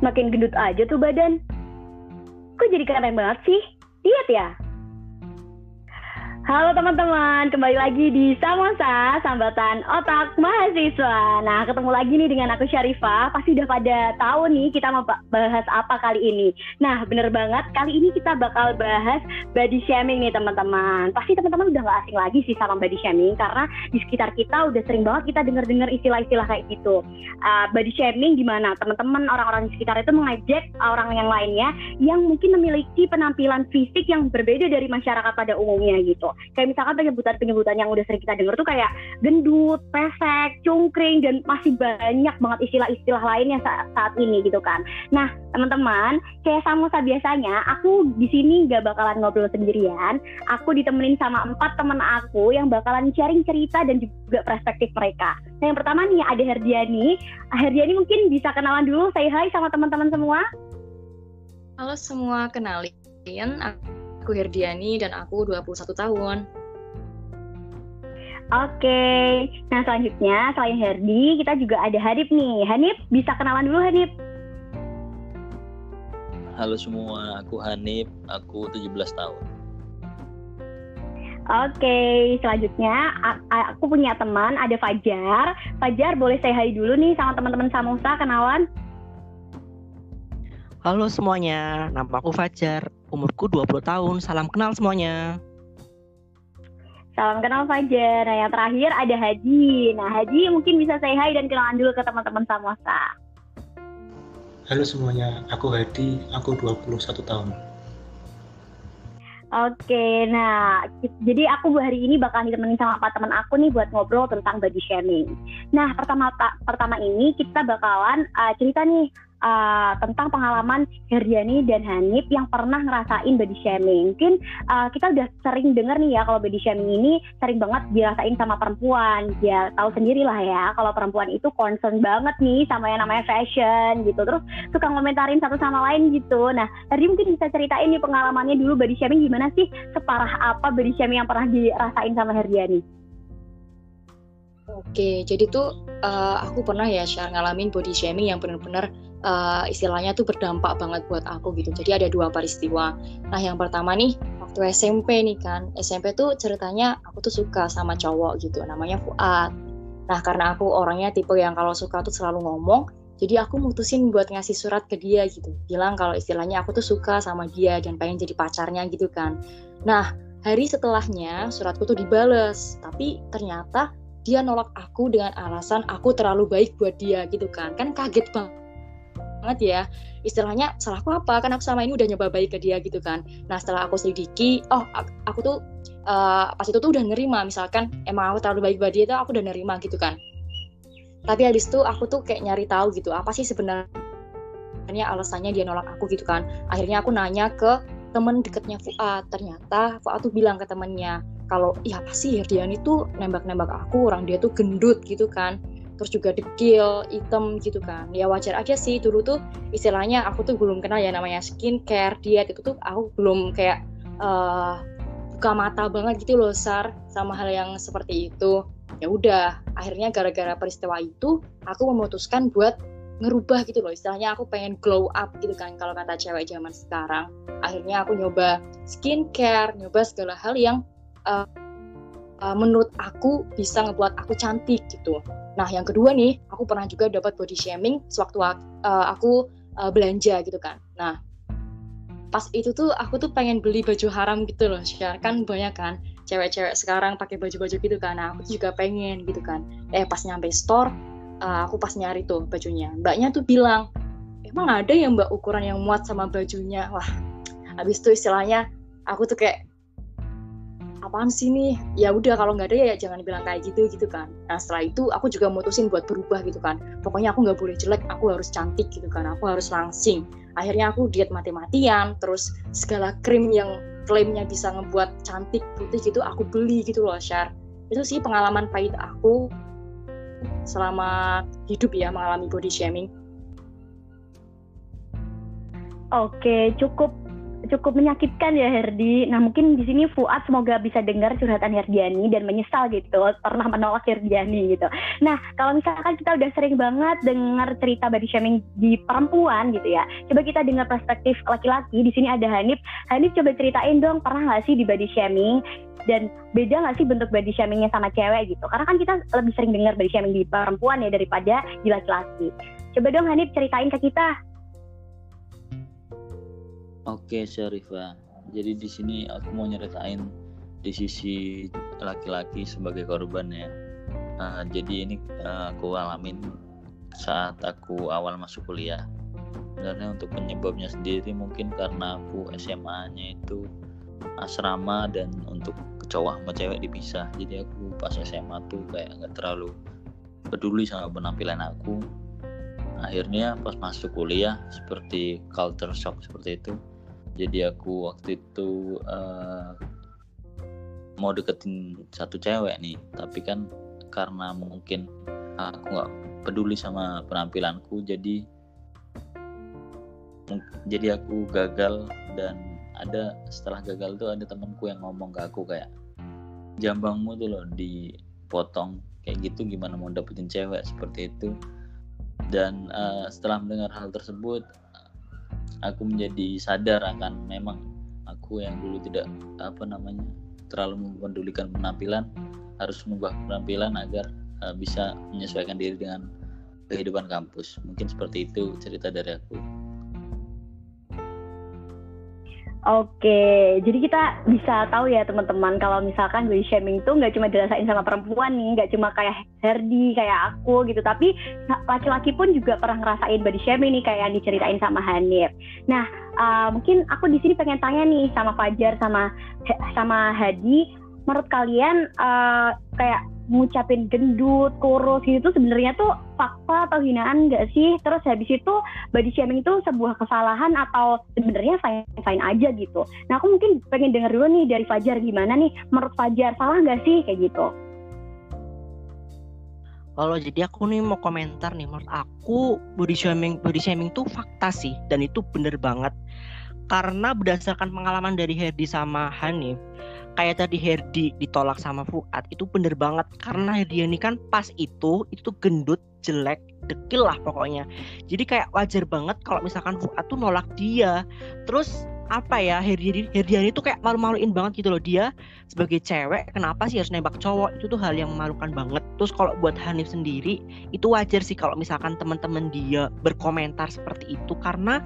Makin gendut aja tuh badan. Kok jadi keren banget sih? Diet ya? Halo teman-teman, kembali lagi di Samosa, Sambatan Otak Mahasiswa. Nah, ketemu lagi nih dengan aku Syarifah. Pasti udah pada tahu nih kita mau bahas apa kali ini. Nah, bener banget, kali ini kita bakal bahas body shaming nih teman-teman. Pasti teman-teman udah gak asing lagi sih sama body shaming, karena di sekitar kita udah sering banget kita denger-dengar istilah-istilah kayak gitu. Uh, body shaming gimana? Teman-teman orang-orang di sekitar itu mengajak orang yang lainnya yang mungkin memiliki penampilan fisik yang berbeda dari masyarakat pada umumnya gitu kayak misalkan penyebutan-penyebutan yang udah sering kita dengar tuh kayak gendut, pesek, cungkring dan masih banyak banget istilah-istilah lainnya saat, saat ini gitu kan. Nah, teman-teman, kayak Samusa biasanya, aku di sini gak bakalan ngobrol sendirian. Aku ditemenin sama empat teman aku yang bakalan sharing cerita dan juga perspektif mereka. Nah, yang pertama nih ada Herdiani. Herdiani mungkin bisa kenalan dulu, say hi sama teman-teman semua. Halo semua, kenalin Aku Herdiani dan aku 21 tahun. Oke, nah selanjutnya selain Herdi, kita juga ada Hanif nih. Hanif, bisa kenalan dulu Hanif? Halo semua, aku Hanif, aku 17 tahun. Oke, selanjutnya aku punya teman, ada Fajar. Fajar, boleh saya hai dulu nih sama teman-teman Samosa, kenalan? Halo semuanya, nama aku Fajar umurku 20 tahun. Salam kenal semuanya. Salam kenal Fajar. Nah yang terakhir ada Haji. Nah Haji mungkin bisa say hi dan kenalan dulu ke teman-teman Samosa. Halo semuanya, aku Hadi, aku 21 tahun. Oke, nah jadi aku hari ini bakal ditemenin sama empat teman aku nih buat ngobrol tentang body shaming. Nah pertama pertama ini kita bakalan uh, cerita nih uh, tentang pengalaman Herdiani dan Hanif yang pernah ngerasain body shaming. Mungkin uh, kita udah sering dengar nih ya kalau body shaming ini sering banget dirasain sama perempuan. Ya tahu sendiri lah ya kalau perempuan itu concern banget nih sama yang namanya fashion gitu. Terus suka ngomentarin satu sama lain gitu. Nah, tadi mungkin bisa ceritain nih pengalamannya dulu body shaming gimana sih? Separah apa body shaming yang pernah dirasain sama Herdiani? Oke, jadi tuh uh, aku pernah ya share ngalamin body shaming yang benar-benar uh, istilahnya tuh berdampak banget buat aku gitu. Jadi ada dua peristiwa. Nah yang pertama nih waktu SMP nih kan, SMP tuh ceritanya aku tuh suka sama cowok gitu, namanya Fuad. Nah karena aku orangnya tipe yang kalau suka tuh selalu ngomong, jadi aku mutusin buat ngasih surat ke dia gitu, bilang kalau istilahnya aku tuh suka sama dia dan pengen jadi pacarnya gitu kan. Nah hari setelahnya suratku tuh dibales, tapi ternyata dia nolak aku dengan alasan aku terlalu baik buat dia gitu kan. Kan kaget banget banget ya. Istilahnya salahku apa? Kan aku sama ini udah nyoba baik ke dia gitu kan. Nah setelah aku selidiki oh aku tuh uh, pas itu tuh udah nerima. Misalkan emang aku terlalu baik buat dia tuh aku udah nerima gitu kan. Tapi habis itu aku tuh kayak nyari tahu gitu apa sih sebenarnya alasannya dia nolak aku? gitu kan. Akhirnya aku nanya ke temen deketnya Fuad. Ternyata Fuad tuh bilang ke temennya kalau ya apa sih Herdian itu nembak-nembak aku orang dia tuh gendut gitu kan terus juga dekil, hitam gitu kan. Ya wajar aja sih dulu tuh istilahnya aku tuh belum kenal ya namanya skincare, diet itu tuh aku belum kayak uh, buka mata banget gitu loh Sar sama hal yang seperti itu. Ya udah, akhirnya gara-gara peristiwa itu aku memutuskan buat ngerubah gitu loh istilahnya aku pengen glow up gitu kan kalau kata cewek zaman sekarang akhirnya aku nyoba skincare nyoba segala hal yang uh, uh, menurut aku bisa ngebuat aku cantik gitu Nah, yang kedua nih, aku pernah juga dapat body shaming sewaktu uh, aku uh, belanja gitu kan. Nah, pas itu tuh aku tuh pengen beli baju haram gitu loh, share kan banyak kan cewek-cewek sekarang pakai baju-baju gitu kan. Nah, aku juga pengen gitu kan. Eh, pas nyampe store, uh, aku pas nyari tuh bajunya. Mbaknya tuh bilang, emang ada yang mbak ukuran yang muat sama bajunya? Wah, habis itu istilahnya aku tuh kayak apaan sih nih? Ya udah kalau nggak ada ya jangan bilang kayak gitu gitu kan. Nah setelah itu aku juga mutusin buat berubah gitu kan. Pokoknya aku nggak boleh jelek aku harus cantik gitu kan. Aku harus langsing. Akhirnya aku diet mati-matian terus segala krim yang klaimnya bisa ngebuat cantik putih gitu aku beli gitu loh share itu sih pengalaman pahit aku selama hidup ya mengalami body shaming. Oke, cukup cukup menyakitkan ya Herdi. Nah mungkin di sini Fuad semoga bisa dengar curhatan Herdiani dan menyesal gitu pernah menolak Herdiani gitu. Nah kalau misalkan kita udah sering banget dengar cerita body shaming di perempuan gitu ya, coba kita dengar perspektif laki-laki. Di sini ada Hanif. Hanif coba ceritain dong pernah nggak sih di body shaming dan beda nggak sih bentuk body shamingnya sama cewek gitu? Karena kan kita lebih sering dengar body shaming di perempuan ya daripada di laki-laki. Coba dong Hanif ceritain ke kita Oke, Syarifah. Jadi di sini aku mau nyeritain di sisi laki-laki sebagai korban ya. Uh, jadi ini uh, aku alamin saat aku awal masuk kuliah. Sebenarnya untuk penyebabnya sendiri mungkin karena aku SMA-nya itu asrama dan untuk cowok sama cewek dipisah. Jadi aku pas SMA tuh kayak nggak terlalu peduli sama penampilan aku. Akhirnya pas masuk kuliah seperti culture shock seperti itu jadi aku waktu itu uh, mau deketin satu cewek nih. Tapi kan karena mungkin aku nggak peduli sama penampilanku jadi jadi aku gagal. Dan ada setelah gagal tuh ada temanku yang ngomong ke aku kayak jambangmu tuh loh dipotong. Kayak gitu gimana mau dapetin cewek seperti itu. Dan uh, setelah mendengar hal tersebut aku menjadi sadar akan memang aku yang dulu tidak apa namanya terlalu mempedulikan penampilan harus mengubah penampilan agar uh, bisa menyesuaikan diri dengan kehidupan kampus mungkin seperti itu cerita dari aku. Oke, jadi kita bisa tahu ya teman-teman kalau misalkan body shaming itu nggak cuma dirasain sama perempuan nih, nggak cuma kayak Herdi, kayak aku gitu, tapi laki-laki pun juga pernah ngerasain body shaming nih kayak yang diceritain sama Hanif. Nah, uh, mungkin aku di sini pengen tanya nih sama Fajar sama sama Hadi, menurut kalian uh, kayak ngucapin gendut, kurus gitu sebenarnya tuh fakta atau hinaan nggak sih? Terus habis itu body shaming itu sebuah kesalahan atau sebenarnya fine fine aja gitu. Nah aku mungkin pengen denger dulu nih dari Fajar gimana nih menurut Fajar salah nggak sih kayak gitu? Kalau jadi aku nih mau komentar nih menurut aku body shaming body shaming tuh fakta sih dan itu bener banget karena berdasarkan pengalaman dari Herdi sama Hanif kayak tadi Herdi ditolak sama Fuad itu bener banget. Karena Herdi ini kan pas itu itu gendut jelek dekil lah pokoknya. Jadi kayak wajar banget kalau misalkan Fuad tuh nolak dia. Terus apa ya Herdiani Herdiani tuh kayak malu-maluin banget gitu loh. Dia sebagai cewek kenapa sih harus nembak cowok? Itu tuh hal yang memalukan banget. Terus kalau buat Hanif sendiri itu wajar sih kalau misalkan teman-teman dia berkomentar seperti itu. Karena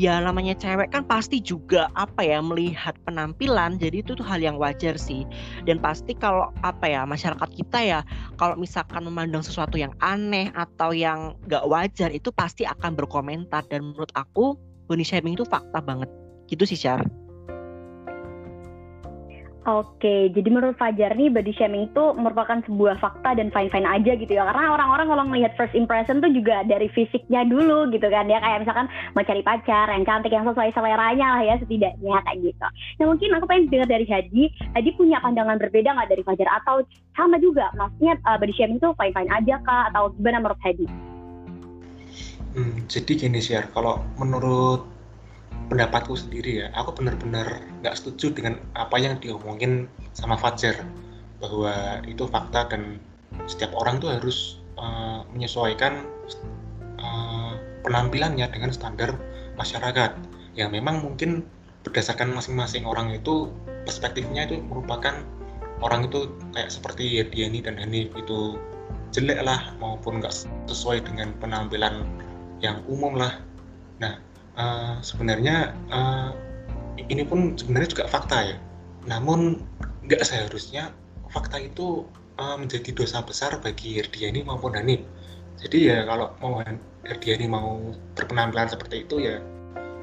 ya namanya cewek kan pasti juga apa ya melihat penampilan. Jadi itu tuh hal yang wajar sih. Dan pasti kalau apa ya masyarakat kita ya kalau misalkan memandang sesuatu yang aneh atau yang gak wajar itu pasti akan berkomentar. Dan menurut aku body shaming itu fakta banget Gitu sih, Syar. Oke, jadi menurut Fajar nih body shaming itu merupakan sebuah fakta dan fine-fine aja gitu ya. Karena orang-orang kalau ngelihat first impression tuh juga dari fisiknya dulu gitu kan ya. Kayak misalkan mau cari pacar yang cantik, yang sesuai seleranya lah ya setidaknya kayak gitu. Nah mungkin aku pengen dengar dari Hadi. Hadi punya pandangan berbeda nggak dari Fajar? Atau sama juga, maksudnya uh, body shaming itu fine-fine aja kah? Atau gimana menurut Hadi? Hmm, jadi gini sih, kalau menurut pendapatku sendiri ya aku benar-benar nggak setuju dengan apa yang diomongin sama Fajar bahwa itu fakta dan setiap orang tuh harus uh, menyesuaikan uh, penampilannya dengan standar masyarakat yang memang mungkin berdasarkan masing-masing orang itu perspektifnya itu merupakan orang itu kayak seperti Diani dan Hanif itu jelek lah maupun nggak sesuai dengan penampilan yang umum lah. Nah, uh, sebenarnya uh, ini pun sebenarnya juga fakta ya. Namun nggak seharusnya fakta itu uh, menjadi dosa besar bagi Herdiani maupun Hanif. Jadi ya kalau mau Herdiani mau berpenampilan seperti itu ya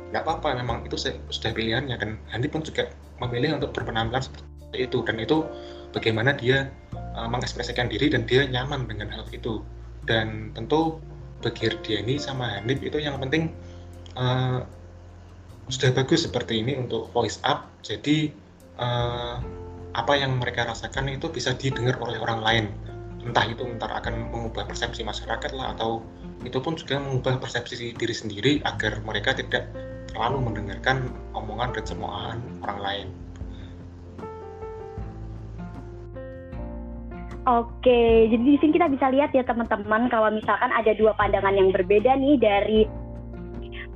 nggak apa-apa memang itu sudah pilihannya dan Hanif pun juga memilih untuk berpenampilan seperti itu dan itu bagaimana dia uh, mengekspresikan diri dan dia nyaman dengan hal itu dan tentu bagi Herdiani sama Hanif itu yang penting uh, sudah bagus seperti ini untuk voice up jadi uh, apa yang mereka rasakan itu bisa didengar oleh orang lain entah itu ntar akan mengubah persepsi masyarakat lah atau itu pun juga mengubah persepsi diri sendiri agar mereka tidak terlalu mendengarkan omongan dan cemoohan orang lain. Oke, jadi di sini kita bisa lihat ya teman-teman kalau misalkan ada dua pandangan yang berbeda nih dari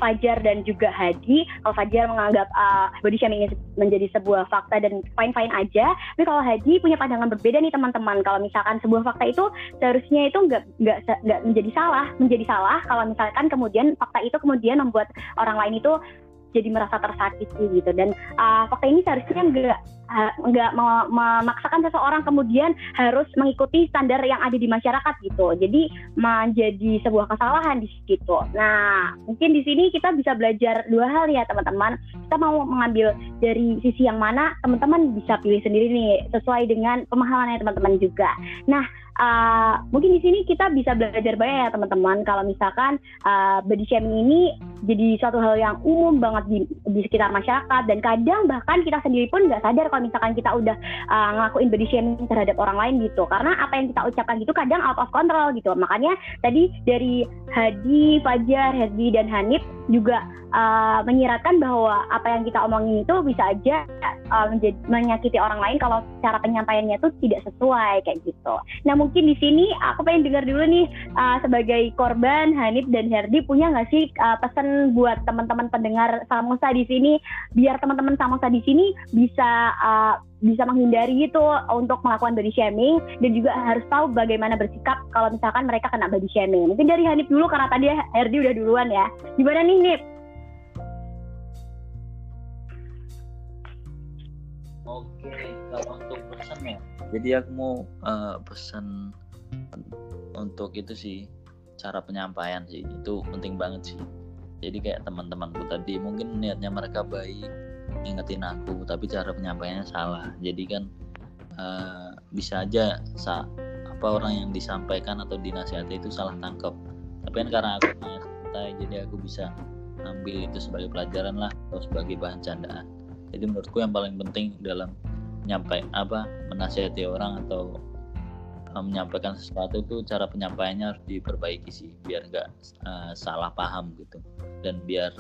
Fajar dan juga Hadi. Kalau Fajar menganggap uh, body shaming ini menjadi sebuah fakta dan fine-fine aja. Tapi kalau Hadi punya pandangan berbeda nih teman-teman. Kalau misalkan sebuah fakta itu seharusnya itu nggak nggak nggak menjadi salah, menjadi salah kalau misalkan kemudian fakta itu kemudian membuat orang lain itu jadi merasa tersakiti gitu dan uh, fakta ini seharusnya nggak nggak memaksakan seseorang kemudian harus mengikuti standar yang ada di masyarakat gitu. Jadi menjadi sebuah kesalahan di situ. Nah mungkin di sini kita bisa belajar dua hal ya teman-teman. Kita mau mengambil dari sisi yang mana teman-teman bisa pilih sendiri nih sesuai dengan pemahamannya teman-teman juga. Nah uh, mungkin di sini kita bisa belajar banyak ya teman-teman. Kalau misalkan uh, body shaming ini jadi suatu hal yang umum banget di, di sekitar masyarakat. Dan kadang bahkan kita sendiri pun nggak sadar kalau misalkan kita udah uh, ngelakuin body shaming terhadap orang lain gitu. Karena apa yang kita ucapkan gitu kadang out of control gitu. Makanya tadi dari Hadi, Fajar, Hedi dan Hanif juga uh, menyiratkan bahwa apa yang kita omongin itu bisa aja uh, menjadi, menyakiti orang lain kalau cara penyampaiannya itu tidak sesuai kayak gitu. Nah mungkin di sini aku pengen dengar dulu nih uh, sebagai korban Hanif dan Herdi punya nggak sih uh, pesan buat teman-teman pendengar Samosa di sini? Biar teman-teman Samosa di sini bisa uh, bisa menghindari itu untuk melakukan body shaming dan juga harus tahu bagaimana bersikap kalau misalkan mereka kena body shaming. Mungkin dari Hanif dulu karena tadi Herdi udah duluan ya. Gimana nih Nip? Oke, kalau untuk pesan ya. Jadi aku mau uh, pesan untuk itu sih cara penyampaian sih itu penting banget sih. Jadi kayak teman-temanku tadi mungkin niatnya mereka baik, ngingetin aku tapi cara penyampaiannya salah. Jadi kan uh, bisa aja sa apa orang yang disampaikan atau dinasihati itu salah tangkap tapi kan karena aku santai jadi aku bisa ambil itu sebagai pelajaran lah atau sebagai bahan candaan. Jadi menurutku yang paling penting dalam nyampe apa menasihati orang atau uh, menyampaikan sesuatu itu cara penyampaiannya harus diperbaiki sih biar nggak uh, salah paham gitu. Dan biar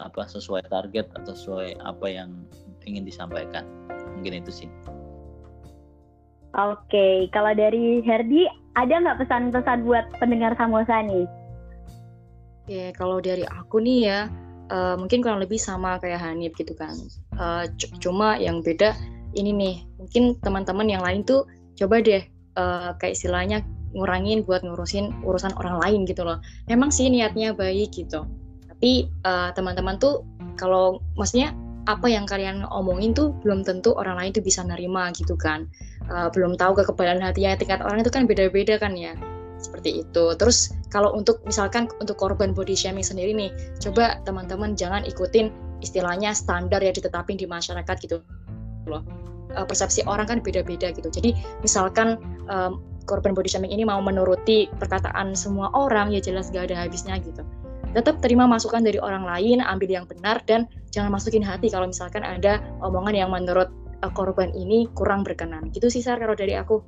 apa sesuai target atau sesuai apa yang ingin disampaikan mungkin itu sih Oke, kalau dari Herdi ada nggak pesan-pesan buat pendengar Samosa nih? Oke, kalau dari aku nih ya, uh, mungkin kurang lebih sama kayak Hanif gitu kan. Uh, cuma yang beda ini nih, mungkin teman-teman yang lain tuh coba deh uh, kayak istilahnya ngurangin buat ngurusin urusan orang lain gitu loh. Memang sih niatnya baik gitu tapi uh, teman-teman tuh kalau maksudnya apa yang kalian omongin tuh belum tentu orang lain tuh bisa nerima gitu kan. Uh, belum tahu kekebalan hatinya tingkat orang itu kan beda-beda kan ya. Seperti itu. Terus kalau untuk misalkan untuk korban body shaming sendiri nih coba teman-teman jangan ikutin istilahnya standar yang ditetapin di masyarakat gitu loh. Uh, persepsi orang kan beda-beda gitu. Jadi misalkan um, korban body shaming ini mau menuruti perkataan semua orang ya jelas gak ada habisnya gitu tetap terima masukan dari orang lain, ambil yang benar dan jangan masukin hati kalau misalkan ada omongan yang menurut uh, korban ini kurang berkenan. Gitu sih Sar kalau dari aku.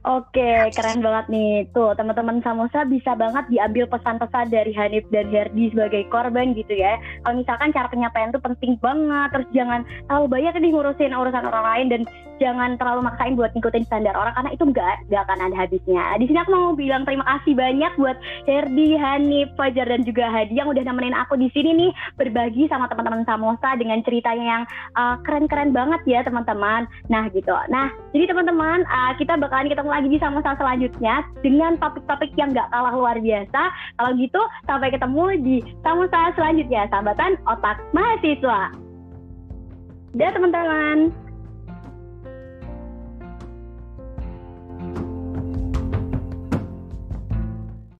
Oke, keren banget nih. Tuh, teman-teman Samosa bisa banget diambil pesan-pesan dari Hanif dan Herdi sebagai korban gitu ya. Kalau misalkan cara penyampaian tuh penting banget, terus jangan terlalu banyak nih ngurusin urusan orang lain dan jangan terlalu maksain buat ngikutin standar orang karena itu nggak nggak akan ada habisnya. Di sini aku mau bilang terima kasih banyak buat Herdi, Hanif, Fajar dan juga Hadi yang udah nemenin aku di sini nih berbagi sama teman-teman Samosa dengan ceritanya yang uh, keren-keren banget ya teman-teman. Nah gitu. Nah jadi teman-teman uh, kita bakalan ketemu lagi di sama selanjutnya dengan topik-topik yang gak kalah luar biasa. Kalau gitu, sampai ketemu di Samosa selanjutnya, sahabatan otak mahasiswa. Dadah teman-teman.